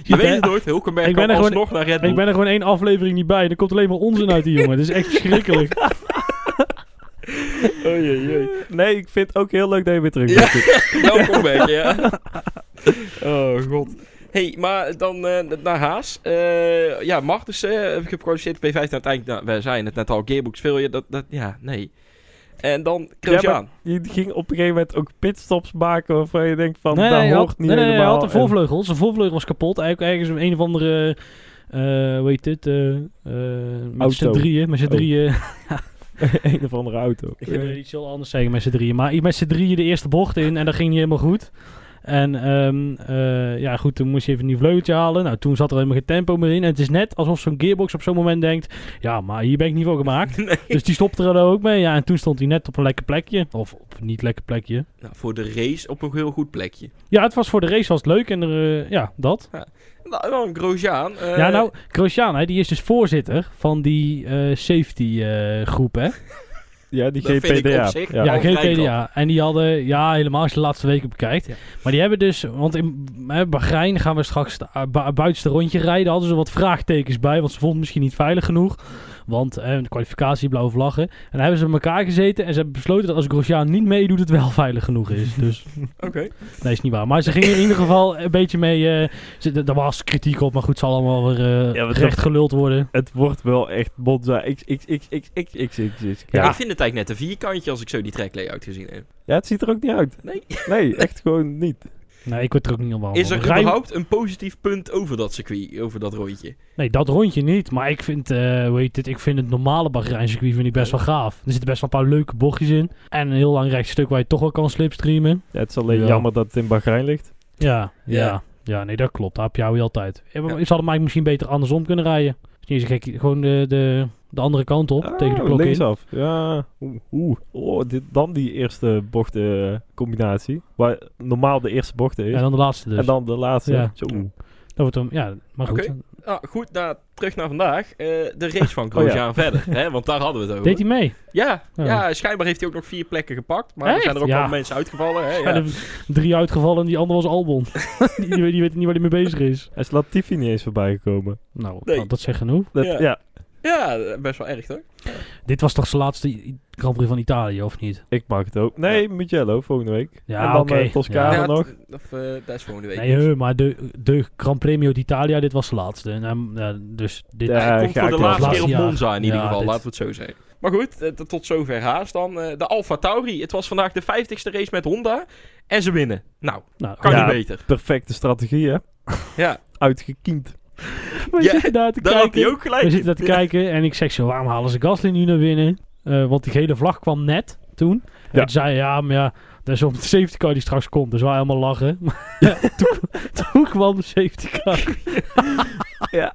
Je weet het nooit, Hulkenberg ik ben er gewoon- alsnog naar Red Bull. ik ben er gewoon één aflevering niet bij. Er komt alleen maar onzin uit die jongen. Het is echt verschrikkelijk. Oei. Nee, ik vind het ook heel leuk dat je weer terug Ja. bent. Welkom back, ja. Oh, god. Hey, maar dan eh, naar Haas. Eh ja, Magnussen heb ik geproduceerd P15 uiteindelijk. Nou, we zeiden het net al, Gearbox Failure, dat, dat, ja, nee. En dan Grosjean. Je ging op een gegeven moment ook pitstops maken waarvan je denkt van, nee, dat nee, hij hoort had, niet nee, nee, hij helemaal. had een voorvleugel. Zijn voorvleugel was kapot. Eigenlijk ergens een of andere... eh hoe heet dit? eh eh, met z'n drieën. Met z'n Oh. drieën. En een of andere auto. Ik wil iets heel anders zeggen met z'n drieën. Maar met z'n drieën de eerste bocht in en dat ging niet helemaal goed. En ehm, eh, ja, goed, toen moest je even een nieuw vleugeltje halen. Nou, toen zat er helemaal geen tempo meer in. En het is net alsof zo'n gearbox op zo'n moment denkt... Ja, maar hier ben ik niet voor gemaakt. Nee. Dus die stopte er dan ook mee. Ja, en toen stond hij net op een lekker plekje. Of op een niet lekker plekje. Nou, voor de race op een heel goed plekje. Ja, het was voor de race was het leuk. En er, eh, ja, dat. Nou, dan Grosjean. eh, ja, nou, Grosjean, hè, die is dus voorzitter van die safety groep, hè. Ja, die Dat vind ik GPDA. op zich Ja. Ja, GPDA. En die hadden, ja, helemaal als je de laatste weken bekijkt. Ja. Maar die hebben dus, want in hè, Bahrein gaan we straks het bu- buitenste rondje rijden. Hadden ze wat vraagtekens bij, want ze vonden het misschien niet veilig genoeg. Want eh, de kwalificatie, blauwe vlaggen. En dan hebben ze met elkaar gezeten en ze hebben besloten dat als Grosjean niet meedoet, het wel veilig genoeg is. Dus Oké. nee, is niet waar. Maar ze gingen in ieder geval een beetje mee, eh, ze, daar was kritiek op, maar goed, zal allemaal weer eh, Ja, maar recht geluld worden. Het wordt wel echt Monza XXXXXXX. Ja. Ja. Ik vind het eigenlijk net een vierkantje als ik zo die track layout gezien heb. ja, het ziet er ook niet uit. Nee. Nee, echt gewoon niet. Nee, ik word er ook niet op Is er Rij- überhaupt een positief punt over dat circuit, over dat rondje? Nee, dat rondje niet. Maar ik vind, eh hoe heet het, ik vind het normale Bahrein-circuit vind ik best wel gaaf. Er zitten best wel een paar leuke bochtjes in. En een heel lang rechtstuk waar je toch wel kan slipstreamen. Ja, het is alleen Ja. jammer dat het in Bahrein ligt. Ja, ja. Ja. Ja, nee, dat klopt. Daar heb je altijd. Ja, zou hem eigenlijk misschien beter andersom kunnen rijden. Is niet zo gek. Gewoon de, de, de andere kant op, tegen de Oh, klok in. linksaf. Ja. Oeh. oeh. Oh, dit, dan die eerste bochtencombinatie. Waar normaal de eerste bocht is. En dan de laatste dus. En dan de laatste. Ja. Zo. Dat wordt hem, ja, maar goed. Ah, goed, nou, terug naar vandaag. Eh, de race van Grosjean verder, hè, want daar hadden we het over. Deed hij mee? Ja, Ja. ja, schijnbaar heeft hij ook nog vier plekken gepakt. Maar er zijn er ook Ja. wel mensen uitgevallen. Hè, Ja. er drie uitgevallen en die andere was Albon. die, die weet niet waar hij mee bezig is. Hij is Latifi niet eens voorbij gekomen. Nou, Nee. dat, dat zegt genoeg. Dat, Ja. Ja. Ja, best wel erg, toch? Dit was toch zijn laatste I- Grand Prix van Italië, of niet? Ik mag het ook. Nee, Mugello volgende week. Ja, en dan oké. eh, Toscane Ja. nog. Of, eh, dat is volgende week. Nee, dus. heu, maar de, de Grand Premio d'Italia, dit was de laatste. En, ja, dus dit... Ja, Hij komt ga voor ik de wel. laatste keer op jaar. Monza in ieder Ja, geval, dit- laten we het zo zeggen. Maar goed, eh, t- tot zover Haas dan. eh, de Alfa Tauri. Het was vandaag de 50ste race met Honda. En ze winnen. Nou, nou, kan Ja. niet beter. Perfecte strategie, hè? Ja, Uitgekiend. we Ja, zitten daar te daar kijken. ook gelijk. We zitten daar te kijken en ik zeg zo, waarom halen ze Gasly nu naar binnen? Eh, want die gele vlag kwam net toen. En Ja. toen zei ja, maar ja, dat is op de safety car die straks komt. Dus wij allemaal lachen. Toen, toen kwam de safety car. Ja,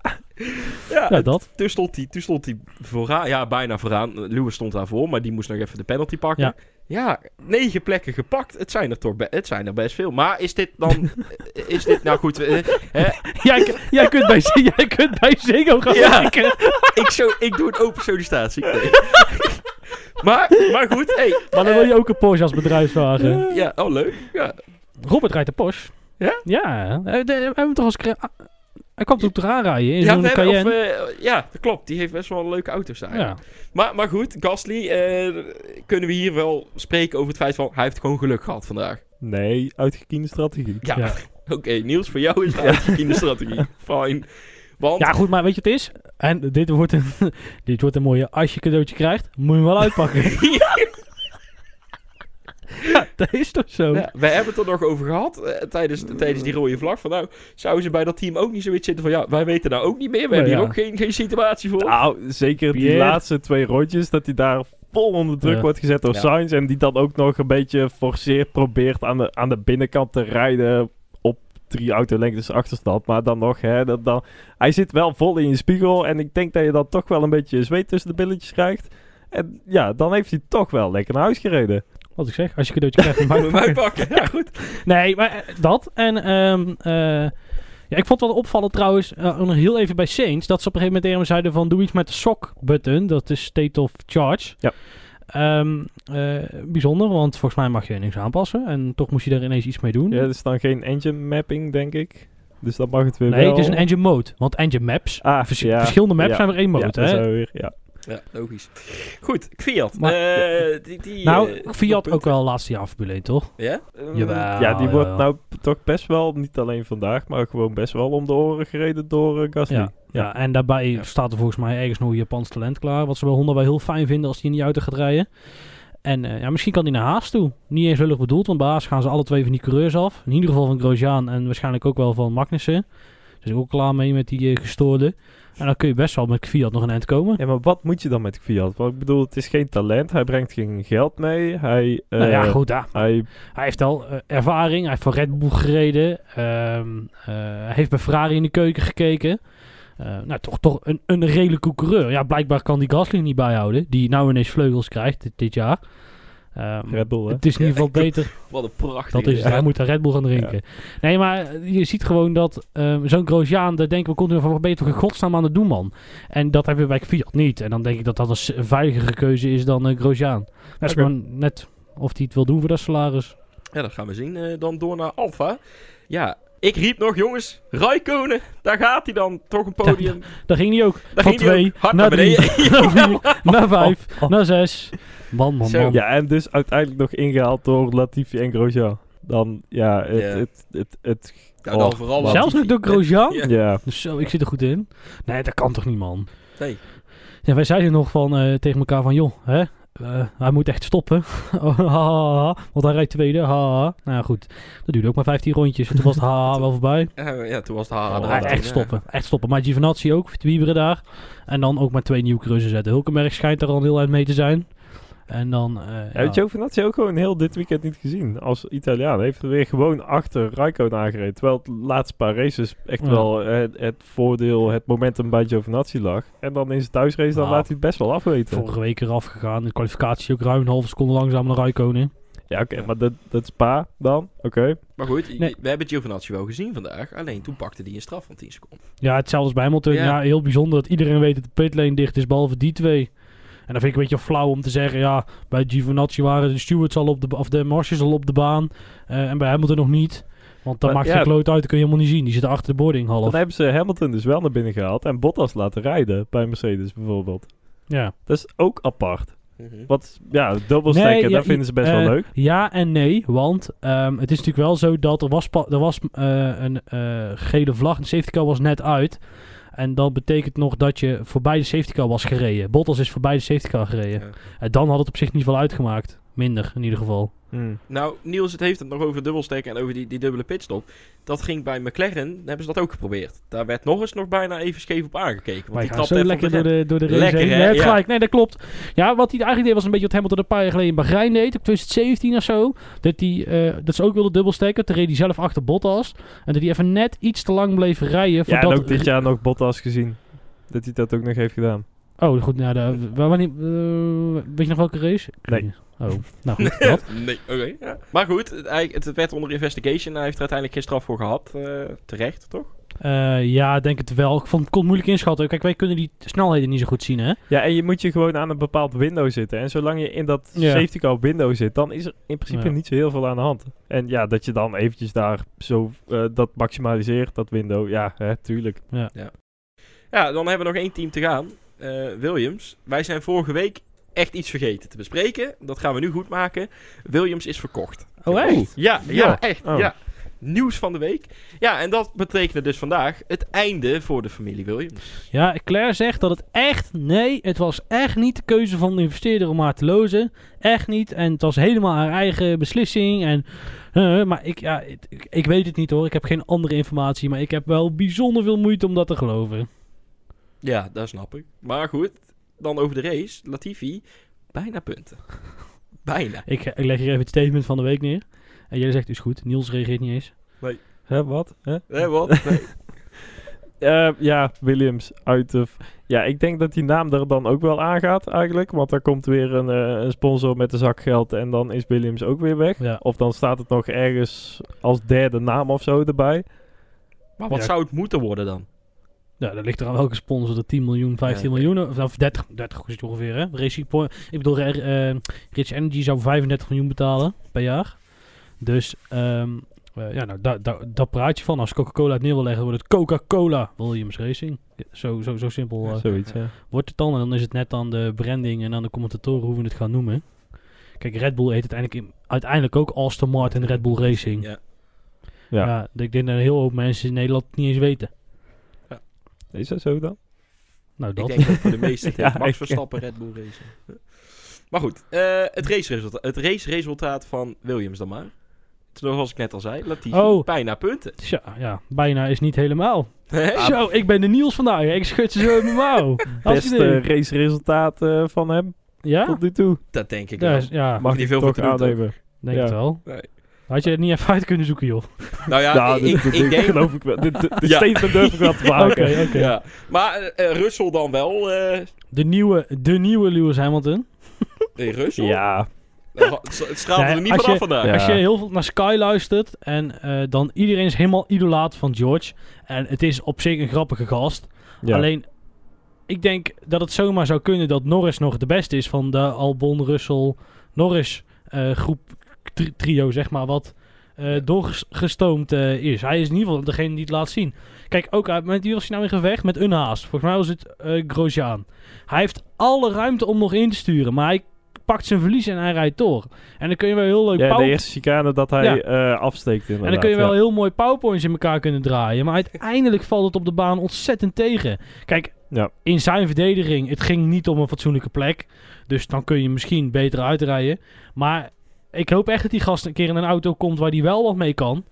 Ja, dat. toen stond hij, toen stond hij vooraan. Ja, bijna vooraan. Lewis stond daarvoor, maar die moest nog even de penalty pakken. Ja. Ja, negen plekken gepakt. Het zijn er toch het zijn er best veel. Maar is dit dan... is dit... Nou goed, eh, hè, Jij, jij, kunt bij, jij kunt bij Ziggo gaan Ja. werken. ik, zo, ik doe een open sollicitatie. Nee. maar, maar goed, hey, Maar dan eh, wil je ook een Porsche als bedrijfswagen. Ja, oh leuk. Ja, Robert rijdt een Porsche. Ja? Ja. eh, We hebben hem toch als... Hij kwam toch eraan rijden in ja, zo'n we hebben- Cayenne. of, ja, dat klopt. Die heeft best wel leuke auto's daar. ja. Maar, maar goed, Gasly, eh, kunnen we hier wel spreken over het feit van... Hij heeft gewoon geluk gehad vandaag. Nee, uitgekiende strategie. Ja, Ja. oké. Niels, voor jou is het eigenlijk in de strategie. Fine. Want... ja, goed, maar weet je wat het is? En dit wordt een, dit wordt een mooie... Als je cadeautje krijgt, moet je hem wel uitpakken. Ja, dat is toch zo? Ja, wij hebben het er nog over gehad eh, tijdens, tijdens die rode vlag. Van nou, zouden ze bij dat team ook niet zoiets zitten van... Ja, wij weten nou ook niet meer. We Nee, hebben hier ook geen, geen situatie voor. Nou, zeker die Pierre. laatste twee rondjes, dat hij daar vol onder druk Ja. wordt gezet door Ja. Sainz. En die dan ook nog een beetje forceert, probeert aan de, aan de binnenkant te rijden op drie autolengtes achterstand. Maar dan nog, hè, dat, dan, hij zit wel vol in je spiegel. En ik denk dat je dan toch wel een beetje zweet tussen de billetjes krijgt. En ja, dan heeft hij toch wel lekker naar huis gereden. Wat ik zeg, als je cadeautje krijgt, Moet uitpakken. uitpakken. Ja, goed. Nee, maar eh, dat. En ehm, eh, ja, ik vond het wel opvallend trouwens, eh, nog heel even bij Saints, dat ze op een gegeven moment tegen hem zeiden van doe iets met de sock button. Dat is state of charge. Ja. Ehm, eh, bijzonder, want volgens mij mag je niks aanpassen. En toch moest je daar ineens iets mee doen. Ja, er is dan geen engine mapping, denk ik. Dus dan mag het weer nee, wel. het is een engine mode. Want engine maps, Ah, vers- ja. verschillende maps Ja. zijn er één mode. ja, dat hè? zijn we weer, ja. Ja, logisch. Goed, Fiat. Maar- eh, die, die, Nou, eh, Fiat ook wel laatste jaar Formule 1, toch? Ja? Jawel, ja, die wordt nou toch best wel, niet alleen vandaag, maar gewoon best wel om de oren gereden door eh, Gasly. Ja, ja, en daarbij Ja. staat er volgens mij ergens nog een Japans talent klaar. Wat ze bij Honda wel heel fijn vinden als die in die auto gaat rijden. En eh, ja, misschien kan hij naar Haas toe. Niet eens lullig bedoeld, want bij Haas gaan ze alle twee van die coureurs af. In ieder geval van Grosjean en waarschijnlijk ook wel van Magnussen. Dus ik ook klaar mee met die eh, gestoorde. En dan kun je best wel met Fiat nog een eind komen. Ja, maar wat moet je dan met Fiat? Want ik bedoel, het is geen talent, hij brengt geen geld mee, hij... eh, nou ja, goed, ja. Hij, hij heeft al eh, ervaring. Hij heeft voor Red Bull gereden. Ehm, eh, hij heeft bij Ferrari in de keuken gekeken. Eh, nou, toch, toch een, een redelijke coureur. Ja, blijkbaar kan die Gasly niet bijhouden. Die nou ineens vleugels krijgt dit, dit jaar. Ehm, Red Bull, hè? het is in ieder geval beter. Wat een prachtig. Dat is het. Hij moet daar Red Bull gaan drinken. Nee, maar eh, je ziet gewoon dat ehm, zo'n Grosjean, daar denken we continu van, wat ben je toch in godsnaam aan het doen, man? En dat hebben we bij Fiat niet. En dan denk ik dat dat een een veiligere keuze is dan uh, Grosjean. Dat is gewoon net of hij het wil doen voor dat salaris. Ja, dat gaan we zien. Eh, dan door naar Alfa. Ja, ik riep nog, jongens, Raikkonen, daar gaat hij dan. Toch een podium. Daar ging hij ook. Daar van ging hij twee ook hard naar naar drie, naar vier, naar vijf, Oh, oh. naar zes. Man, man. Ja, en dus uiteindelijk nog ingehaald door Latifi en Grosjean. Dan, ja, het... Het, het, het, Ja, dan Oh. vooral Zelfs Zelfs nog door Grosjean? Ja. ja. Dus zo, ik zit er goed in. Nee, dat kan toch niet, man. Nee. Ja, wij zeiden nog van, eh, tegen elkaar van, joh, hè, eh, hij moet echt stoppen. Oh, ha, ha, ha, want hij rijdt tweede. Ha, ha. Nou ja, goed. Dat duurde ook maar 15 rondjes. En toen was het ha, ha, wel voorbij. Ja, ja, toen was het haar. Oh, echt stoppen. Echt stoppen. Maar Giovinazzi ook, Wieberen daar. En dan ook maar twee nieuwe cruisen zetten. Hulkenberg schijnt er al een heel eind mee te zijn. En dan... eh, Ja, ja. Giovinazzi ook gewoon heel dit weekend niet gezien. Als Italiaan Hij heeft er weer gewoon achter Raikkonen aangereden. Terwijl het laatste paar races echt Ja. wel eh, het, het voordeel, het momentum bij Giovinazzi lag. En dan in zijn thuisrace, dan Nou, laat hij het best wel afweten. Vorige week eraf gegaan. De kwalificatie ook ruim een halve seconde langzaam naar Raikkonen. Ja, oké, maar dat, dat is pa dan. Oké. Maar goed, Nee. we hebben Giovinazzi wel gezien vandaag. Alleen toen pakte hij een straf van 10 seconden. Ja, hetzelfde als bij Hamilton. Ja. Ja. heel bijzonder dat iedereen weet dat de pitlane dicht is, behalve die twee. En dan vind ik een beetje flauw om te zeggen, ja, bij Giovinazzi waren de stewards al op de, of de marshals al op de baan. eh, en bij Hamilton nog niet. Want dan maakt ja, geen kloot uit, dat kun je helemaal niet zien. Die zit achter de boarding half. Dan hebben ze Hamilton dus wel naar binnen gehaald en Bottas laten rijden bij Mercedes bijvoorbeeld. Ja. Dat is ook apart. Mhm. Wat, ja, dubbelstekken, Nee, ja, dat vinden ze best eh, wel leuk. Ja en nee, want ehm, het is natuurlijk wel zo dat er was, er was eh, een eh, gele vlag. De safety car was net uit. En dat betekent nog dat je voorbij de safety car was gereden. Bottas is voorbij de safety car gereden. Ja. En dan had het op zich niet veel uitgemaakt. Minder in ieder geval. Hmm. Nou, Niels, het heeft het nog over dubbelstekken en over die, die dubbele pitstop. Dat ging bij McLaren, hebben ze dat ook geprobeerd. Daar werd nog eens nog bijna even scheef op aangekeken. Want Wij die trapte zo lekker door de door de race Lekker, heen. hè? Nee, het Ja. gelijk. Nee, dat klopt. Ja, wat hij eigenlijk deed was een beetje wat Hamilton een paar jaar geleden in Bahrein deed. Op 2017 of zo. Dat, hij, eh, dat ze ook wilde dubbelstekken. Toen reed hij zelf achter Bottas. En dat hij even net iets te lang bleef rijden. Ja, en ook dit jaar nog Bottas gezien. Dat hij dat ook nog heeft gedaan. Oh, goed. Nou, de, waar, wanneer, eh, weet je nog welke race? Nee. Oh, nou goed. dat. Nee, oké. ja. Maar goed, het, het werd onder investigation. Hij heeft er uiteindelijk geen straf voor gehad. eh, terecht, toch? Eh, ja, ik denk het wel. Ik vond, kon het moeilijk inschatten. Kijk, wij kunnen die snelheden niet zo goed zien, hè? Ja, en je moet je gewoon aan een bepaald window zitten. En zolang je in dat Ja. safety car window zit, dan is er in principe Ja. niet zo heel veel aan de hand. En ja, dat je dan eventjes daar zo eh, dat maximaliseert, dat window. Ja, hè, tuurlijk. Ja, dan hebben we nog één team te gaan. Eh, Williams. Wij zijn vorige week echt iets vergeten te bespreken. Dat gaan we nu goed maken. Williams is verkocht. Oh, echt? Ja, ja, Ja. echt. Oh. Ja. Nieuws van de week. Ja, en dat betekende dus vandaag het einde voor de familie Williams. Ja, Claire zegt dat het echt... Nee, het was echt niet de keuze van de investeerder om haar te lozen. Echt niet. En het was helemaal haar eigen beslissing. En, eh, maar ik, ja, ik, ik weet het niet hoor. Ik heb geen andere informatie. Maar ik heb wel bijzonder veel moeite om dat te geloven. Ja, dat snap ik. Maar goed, dan over de race. Latifi, bijna punten. bijna. Ik, ik leg hier even het statement van de week neer. En jij zegt, is goed. Niels reageert niet eens. Hè, wat? Hè? Wat? Nee. Eh, ja, Williams uit de... Ja, ik denk dat die naam er dan ook wel aangaat eigenlijk. Want er komt weer een, eh, een sponsor met een zak geld en dan is Williams ook weer weg. Ja. Of dan staat het nog ergens als derde naam of zo erbij. Maar wat Ja. zou het moeten worden dan? Ja, dat ligt er aan welke sponsor. De 10 miljoen, 15 Ja, miljoen. Of, of 30, 30 is het ongeveer, hè? Racing Point. Ik bedoel, eh, eh, Rich Energy zou 35 miljoen betalen per jaar. Dus, ehm, eh, ja, nou, daar praat je van. Als Coca-Cola het neer wil leggen, wordt het Coca-Cola Williams Racing. Ja, Zo, zo, zo simpel eh, Zoiets, ja. wordt het dan. En dan is het net aan de branding en aan de commentatoren hoe we het gaan noemen. Kijk, Red Bull heet uiteindelijk, in- uiteindelijk ook Aston Martin Red Bull Racing. Ja. Ja. Ja, ik denk dat een heel hoop mensen in Nederland het niet eens weten. Is dat zo dan? Nou, Ik dat. denk dat voor de meeste Ja, Max ik- Verstappen Red Bull Racing. Maar goed, eh, het, raceresultaat, het raceresultaat van Williams dan maar. Zoals ik net al zei, Latifi, Oh. bijna punten. Tja, ja, bijna is niet helemaal. Zo, ik ben de Niels vandaag. Ik schud ze zo in mijn mouw. Beste raceresultaat eh, van hem Ja? tot nu toe. Dat denk ik Ja, wel. ja Mag niet ik veel voor te doen, toch? aannemen. denk ja. het wel. Nee. Had je het niet even uit kunnen zoeken, joh? Nou ja, Ja, ik, dit, ik, dit- ik dit denk... geloof ik wel. Dit, dit Ja. statement durf ik wel te Oké, maken. oké. Ja. Maar eh, eh, Russell dan wel. eh De nieuwe, de nieuwe Lewis Hamilton. nee, Russell? Ja, Eh, Het Nee, er niet vanaf vandaag. Ja. Als je heel veel naar Sky luistert en eh, dan iedereen is helemaal idolaat van George. En het is op zich een grappige gast. ja. Alleen, ik denk dat het zomaar zou kunnen dat Norris nog de beste is van de Albon, Russell, Norris eh, groep trio, zeg maar, wat eh, doorgestoomd eh, is. Hij is in ieder geval degene die het laat zien. Kijk, ook uit, met wie was hij nou in gevecht? Met Unhaas. Volgens mij was het eh Grosjean. Hij heeft alle ruimte om nog in te sturen, maar hij pakt zijn verlies en hij rijdt door. En dan kun je wel heel leuk ja, de eerste chicane dat hij Ja. eh, afsteekt inderdaad. en dan kun je wel ja. heel mooi powerpoints in elkaar kunnen draaien. Maar uiteindelijk valt het op de baan ontzettend tegen. Kijk, Ja. in zijn verdediging, het ging niet om een fatsoenlijke plek. Dus dan kun je misschien beter uitrijden. Maar ik hoop echt dat die gast een keer in een auto komt waar hij wel wat mee kan.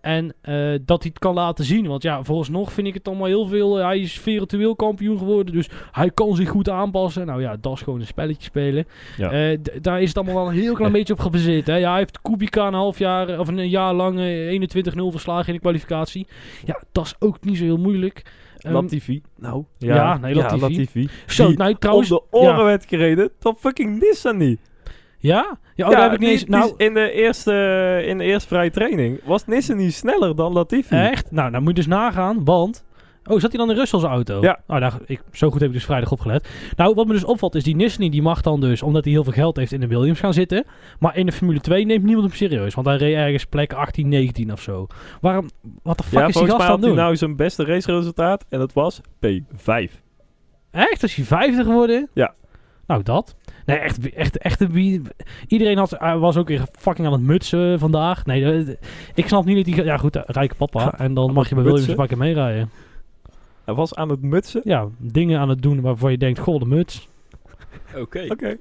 En eh, dat hij het kan laten zien. Want ja, vooralsnog vind ik het allemaal heel veel. eh, hij is virtueel kampioen geworden. Dus hij kan zich goed aanpassen. Nou ja, dat is gewoon een spelletje spelen. Ja. Eh, daar is het allemaal wel een heel klein beetje op gebaseerd. Hè. Ja, hij heeft Kubica een half jaar of een jaar lang eh, 21-0 verslagen in de kwalificatie. Ja, dat is ook niet zo heel moeilijk. Ehm, Latifi. Nou, ja, nee, Latifi. Latifi. zo, die nou trouwens. Om de oren ja. werd gereden, tot fucking Nissan niet. Ja? Ja, oh, daar heb ik niet die- eens. Nou, in de eerste, in de eerste vrije training was Nissan niet sneller dan Latifi. echt? Nou, dan moet je dus nagaan. Want Oh, zat hij dan in Russell's auto? Ja. Nou, daar, ik, zo goed heb ik dus vrijdag opgelet. Nou, wat me dus opvalt is die Nissany die mag dan dus, omdat hij heel veel geld heeft, in de Williams gaan zitten. Maar in de Formule 2 neemt niemand hem serieus. Want hij reed ergens plek 18, 19 of zo. Waarom, wat de fuck Ja, is die gast het doen? nou zijn beste raceresultaat en dat was P5. Echt? Is hij vijfde geworden? Ja. Nou, dat. Nee, echt, echt, echt een wie- Iedereen had, hij was ook weer fucking aan het mutsen vandaag. Nee, eh, ik snap niet dat hij... Ja goed, eh, rijke papa. En dan mag je bij Williams keer meerijden. Hij was aan het mutsen. Ja, dingen aan het doen waarvan je denkt, goh, de muts. Oké. Oké.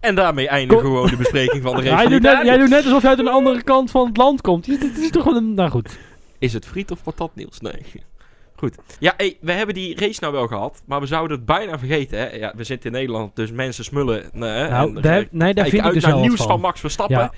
En daarmee eindigen we gewoon de bespreking van de race. Jij van doet, net, jij doet net alsof je uit een andere kant van het land komt. Het is, het is toch wel een... Nou goed. Is het friet of patat, Niels? Nee. Goed. Ja, hey, we hebben die race nou wel gehad, maar we zouden het bijna vergeten. Hè? Ja, we zitten in Nederland, dus mensen smullen. Nee, hè, Nou, en, daar, eh, nee, daar vind ik dus naar wel nieuws van. van. Max Verstappen. Ja.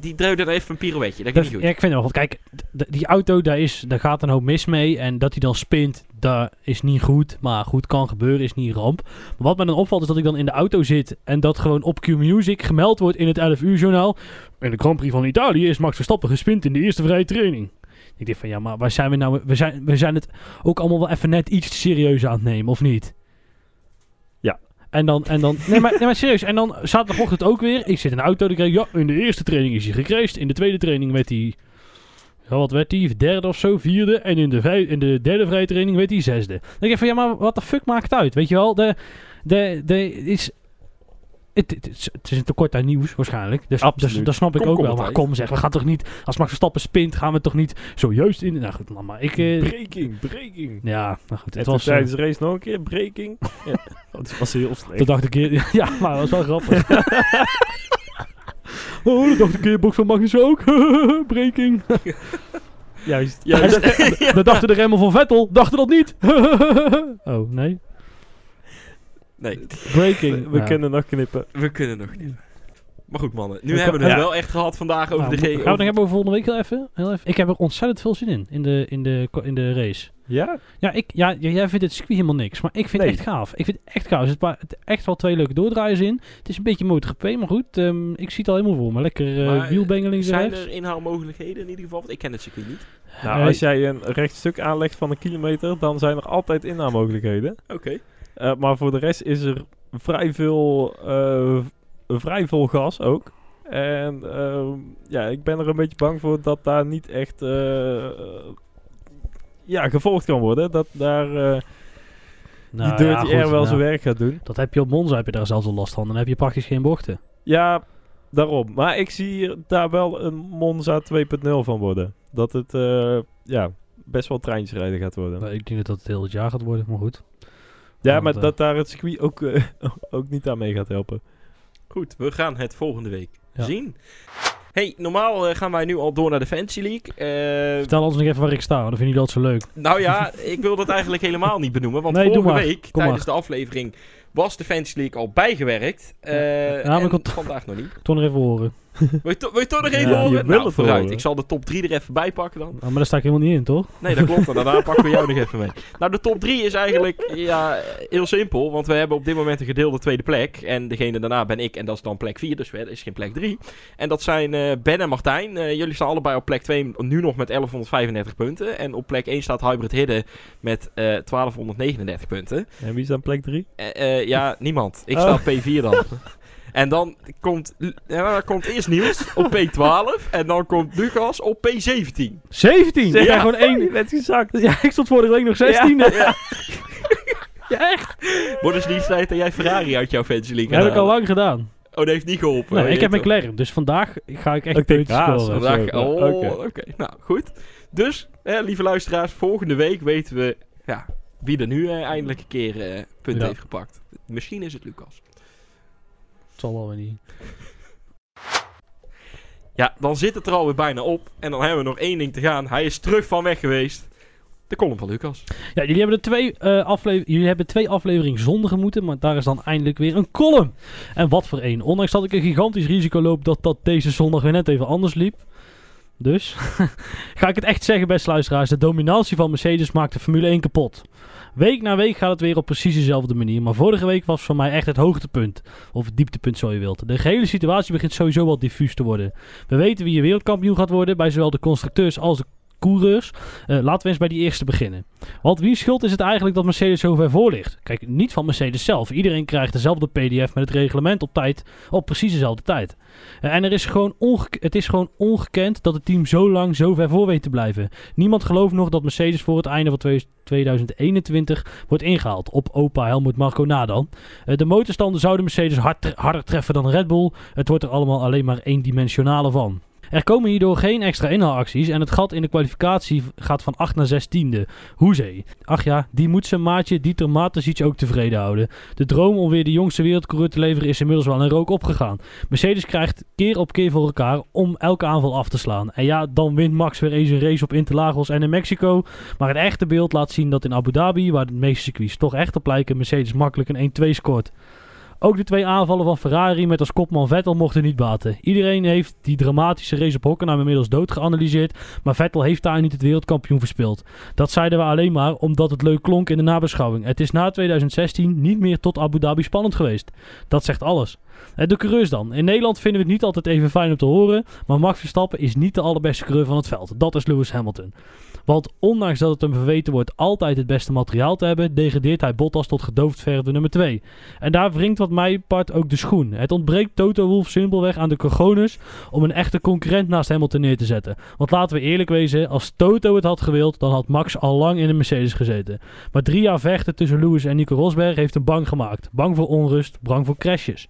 Die dreunde dan even een pirouetje. Dat Dat- niet ja, goed. ik vind het wel. Want kijk, die auto, daar, is, daar gaat een hoop mis mee. En dat hij dan spint, dat is niet goed. Maar goed, kan gebeuren, is niet ramp. Maar wat mij dan opvalt, is dat ik dan in de auto zit. En dat gewoon op Q-Music gemeld wordt in het 11 uur journaal. In de Grand Prix van Italië is Max Verstappen gespind in de eerste vrije training. Ik denk van, ja, maar waar zijn we nou... We zijn, we zijn het ook allemaal wel even net iets serieus aan het nemen, of niet? Ja. En dan, en dan nee, maar, nee, maar serieus. En dan zaterdagochtend ook weer. Ik zit in de auto. Ik, ja, in de eerste training is hij gecrashed. In de tweede training werd hij, ja, wat werd hij? Derde of zo, vierde. En in de, vij- in de derde vrije training werd hij zesde. Dan denk ik van, ja, maar wat de fuck maakt het uit? Weet je wel, de, de, de is... Het, het, is- het is een tekort aan nieuws waarschijnlijk. Dus, dus dat snap ik Kom, ook kom wel. Maar kom zeg, we gaan toch niet... Als Max Verstappen spint, gaan we toch niet zo juist in... Nou goed, maar ik... eh, Breaking, breaking. ja, nou goed. Het was... tijdens eh, de race nog een keer breaking. ja, dat was heel slecht. toen dacht ik... Ja, maar dat was wel grappig. oh, dat dacht ik in box van Magnus ook. Breaking. Juist. Juist. Dat dachten de remmen van Vettel. Dachten dat niet. oh, nee. Nee, Breaking. We, we Ja. kunnen nog knippen. we kunnen nog niet. Maar goed, mannen. Nu We hebben we het ja. wel echt gehad vandaag over Nou, de gaan G. we het nog hebben over volgende week heel even? heel even? Ik heb er ontzettend veel zin in. In de, in de, in de race. Ja? Ja, ik, ja, j- jij vindt het circuit helemaal niks. Maar ik vind Nee. het echt gaaf. Ik vind het echt gaaf. Er zitten pa- echt wel twee leuke doordraaiers in. Het is een beetje MotoGP, maar goed. ehm, ik zie het al helemaal voor me. Lekker eh Maar, wielbengeling Zijn rechts. er inhaalmogelijkheden in ieder geval? Want ik ken het circuit niet. Nou, Eh, als jij een rechtstuk aanlegt van een kilometer, dan zijn er altijd inhaalmogelijkheden. Oké. Eh, maar voor de rest is er vrij veel, eh, vrij veel gas ook. En ehm, ja, ik ben er een beetje bang voor dat daar niet echt eh, ja, gevolgd kan worden. Dat daar nou, die Dirty Air wel zijn werk gaat doen. Dat heb je op Monza, heb je daar zelfs al last van. Dan heb je praktisch geen bochten. Ja, daarom. Maar ik zie daar wel een Monza 2.0 van worden. Dat het ja, best wel treintjesrijden gaat worden. Maar Ik denk dat dat het heel het jaar gaat worden, maar goed. Ja, Want, maar eh, dat daar het circuit ook, eh, ook niet aan mee gaat helpen. Goed, we gaan het volgende week Ja. zien. Hey, normaal eh, gaan wij nu al door naar de Fantasy League. Eh, Vertel ons nog even waar ik sta, want dan vind je dat zo leuk. nou ja, ik wil dat eigenlijk helemaal niet benoemen. Want Nee, vorige week, Kom tijdens de aflevering, was de Fantasy League al bijgewerkt. Eh, Ja, maar en ik had- vandaag nog niet. Toch nog even horen. Wil je, to- wil je toch nog even Ja, je horen? wil Nou, het vooruit. horen. Ik zal de top 3 er even bij pakken dan. Ah, maar daar sta ik helemaal niet in, toch? Nee, dat klopt. Daarna pakken we jou nog even mee. Nou, de top 3 is eigenlijk ja, heel simpel. Want we hebben op dit moment een gedeelde tweede plek. En degene daarna ben ik. En dat is dan plek 4. Dus dat is geen plek 3. En dat zijn eh, Ben en Martijn. Eh, jullie staan allebei op plek 2. Nu nog met 1135 punten. En op plek 1 staat Hybrid Hidden met eh 1239 punten. En wie is dan plek 3? Eh, eh, ja, niemand. Ik Oh. sta op P4 dan. En dan komt, ja, dan komt eerst Niels op P12. En dan komt Lucas op P17. 17! Ik ben gewoon één. Je bent gezakt. Ja, ik stond vorige week nog 16. Ja, Ja. ja echt. Wordt dus niet tijd dat jij Ferrari uit jouw Fantasy League Dat heb ik al lang gedaan. Oh, dat heeft niet geholpen. Nee, ik heb mijn McLaren, dus vandaag ga ik echt puntjes ja, scoren. Vandaag, oh, oké. Nou, goed. Dus, eh, lieve luisteraars, volgende week weten we ja, wie er nu eh, eindelijk een keer eh punten Ja. heeft gepakt. Misschien is het Lucas. Het zal wel weer niet. Ja, dan zit het er alweer bijna op. En dan hebben we nog één ding te gaan. Hij is terug van weg geweest. De column van Lucas. Ja, jullie hebben, er twee, eh aflever jullie hebben twee afleveringen zonder gemoeten, maar daar is dan eindelijk weer een column. En wat voor één. Ondanks dat ik een gigantisch risico loop dat dat deze zondag weer net even anders liep. Dus, ga ik het echt zeggen, beste luisteraars. De dominantie van Mercedes maakt de Formule 1 kapot. Week na week gaat het weer op precies dezelfde manier. Maar vorige week was voor mij echt het hoogtepunt. Of het dieptepunt, zo je wilt. De gehele situatie begint sowieso wel diffuus te worden. We weten wie je wereldkampioen gaat worden bij zowel de constructeurs als de coureurs. Eh, laten we eens bij die eerste beginnen. Want wie schuld is het eigenlijk dat Mercedes zo ver voor ligt? Kijk, niet van Mercedes zelf. Iedereen krijgt dezelfde PDF met het reglement op tijd, op precies dezelfde tijd. Eh, en er is gewoon het is gewoon ongekend dat het team zo lang zo ver voor weet te blijven. Niemand gelooft nog dat Mercedes voor het einde van 2000 2021 wordt ingehaald. Op opa Helmut Marco Nadan. Eh, de motorstanden zouden Mercedes harder treffen dan Red Bull. Het wordt er allemaal alleen maar eendimensionale van. Er komen hierdoor geen extra inhaalacties en het gat in de kwalificatie gaat van 8 naar 16e. Hoezee. Ach ja, die moet zijn maatje Dieter Mateschitz ook tevreden houden. De droom om weer de jongste wereldcoureur te leveren is inmiddels wel in rook opgegaan. Mercedes krijgt keer op keer voor elkaar om elke aanval af te slaan. En ja, dan wint Max weer eens een race op Interlagos en in Mexico. Maar het echte beeld laat zien dat in Abu Dhabi, waar de meeste circuits toch echt op lijken, Mercedes makkelijk een 1-2 scoort. Ook de twee aanvallen van Ferrari met als kopman Vettel mochten niet baten. Iedereen heeft die dramatische race op Hockenheim inmiddels dood geanalyseerd, maar Vettel heeft daar niet het wereldkampioen verspeeld. Dat zeiden we alleen maar omdat het leuk klonk in de nabeschouwing. Het is na 2016 niet meer tot Abu Dhabi spannend geweest. Dat zegt alles. En de coureurs dan. In Nederland vinden we het niet altijd even fijn om te horen, maar Max Verstappen is niet de allerbeste coureur van het veld. Dat is Lewis Hamilton. Want ondanks dat het hem verweten wordt altijd het beste materiaal te hebben, degradeert hij Bottas tot gedoofd verder nummer 2. En daar wringt wat mij part ook de schoen. Het ontbreekt Toto Wolff simpelweg aan de cojones om een echte concurrent naast Hamilton neer te zetten. Want laten we eerlijk wezen, als Toto het had gewild, dan had Max al lang in een Mercedes gezeten. Maar drie jaar vechten tussen Lewis en Nico Rosberg heeft hem bang gemaakt. Bang voor onrust, bang voor crashes.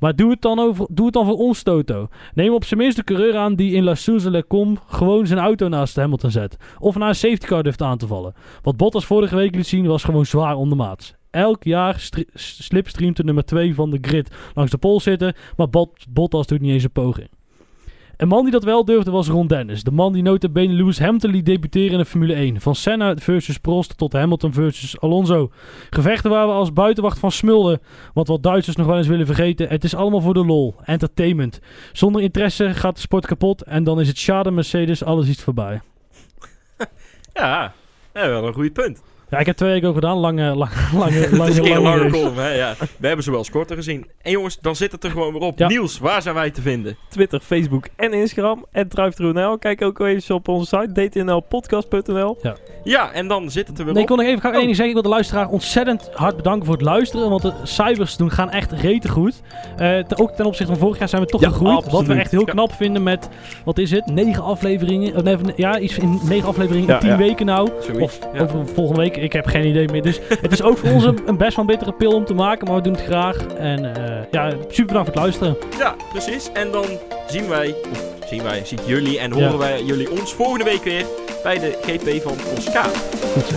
Maar doe het, dan over, doe het dan voor ons, Toto. Neem op zijn minst de coureur aan die in La Suze-le-Com gewoon zijn auto naast Hamilton zet. Of naar een safety car durft aan te vallen. Wat Bottas vorige week liet zien was gewoon zwaar ondermaats. Elk jaar slipstreamt de nummer 2 van de grid langs de pol zitten, maar Bot- Bottas doet niet eens een poging. Een man die dat wel durfde was Ron Dennis. De man die notabene Lewis Hamilton liet debuteren in de Formule 1. Van Senna versus Prost tot Hamilton versus Alonso. Gevechten waar we als buitenwacht van smulden. Want wat Duitsers nog wel eens willen vergeten, het is allemaal voor de lol. Entertainment. Zonder interesse gaat de sport kapot en dan is het schade Mercedes alles iets voorbij. Ja, ja, wel een goed punt. Ja, ik heb twee weken ook gedaan. Lange, lange, lange, lange, lange lange column, hè? Ja. We hebben ze wel eens korter gezien. En jongens, dan zit het er gewoon weer op. Ja. Niels, waar zijn wij te vinden? Twitter, Facebook en Instagram. En DriveThruNL. Kijk ook even op onze site dtnlpodcast.nl. Ja, en dan zit het er weer Nee, ik op. kon nog even graag één ding zeggen. Ik wil de luisteraar ontzettend hard bedanken voor het luisteren. Want de cijfers doen gaan echt rete goed. Eh, ook ten opzichte van vorig jaar zijn we toch Ja, gegroeid. Wat we echt heel Ja. knap vinden met, wat is het, negen afleveringen. eh, nee, ja, iets in negen afleveringen Ja, in tien ja. weken nou. Zoiets. Of Ja. over volgende week, ik heb geen idee meer. Dus het is ook voor ons een, een best wel bittere pil om te maken. Maar we doen het graag. En eh, ja, super bedankt voor het luisteren. Ja, precies. En dan zien wij, of zien wij, ziet jullie en Ja. horen wij jullie ons volgende week weer bij de GP van Oscar. Goed zo.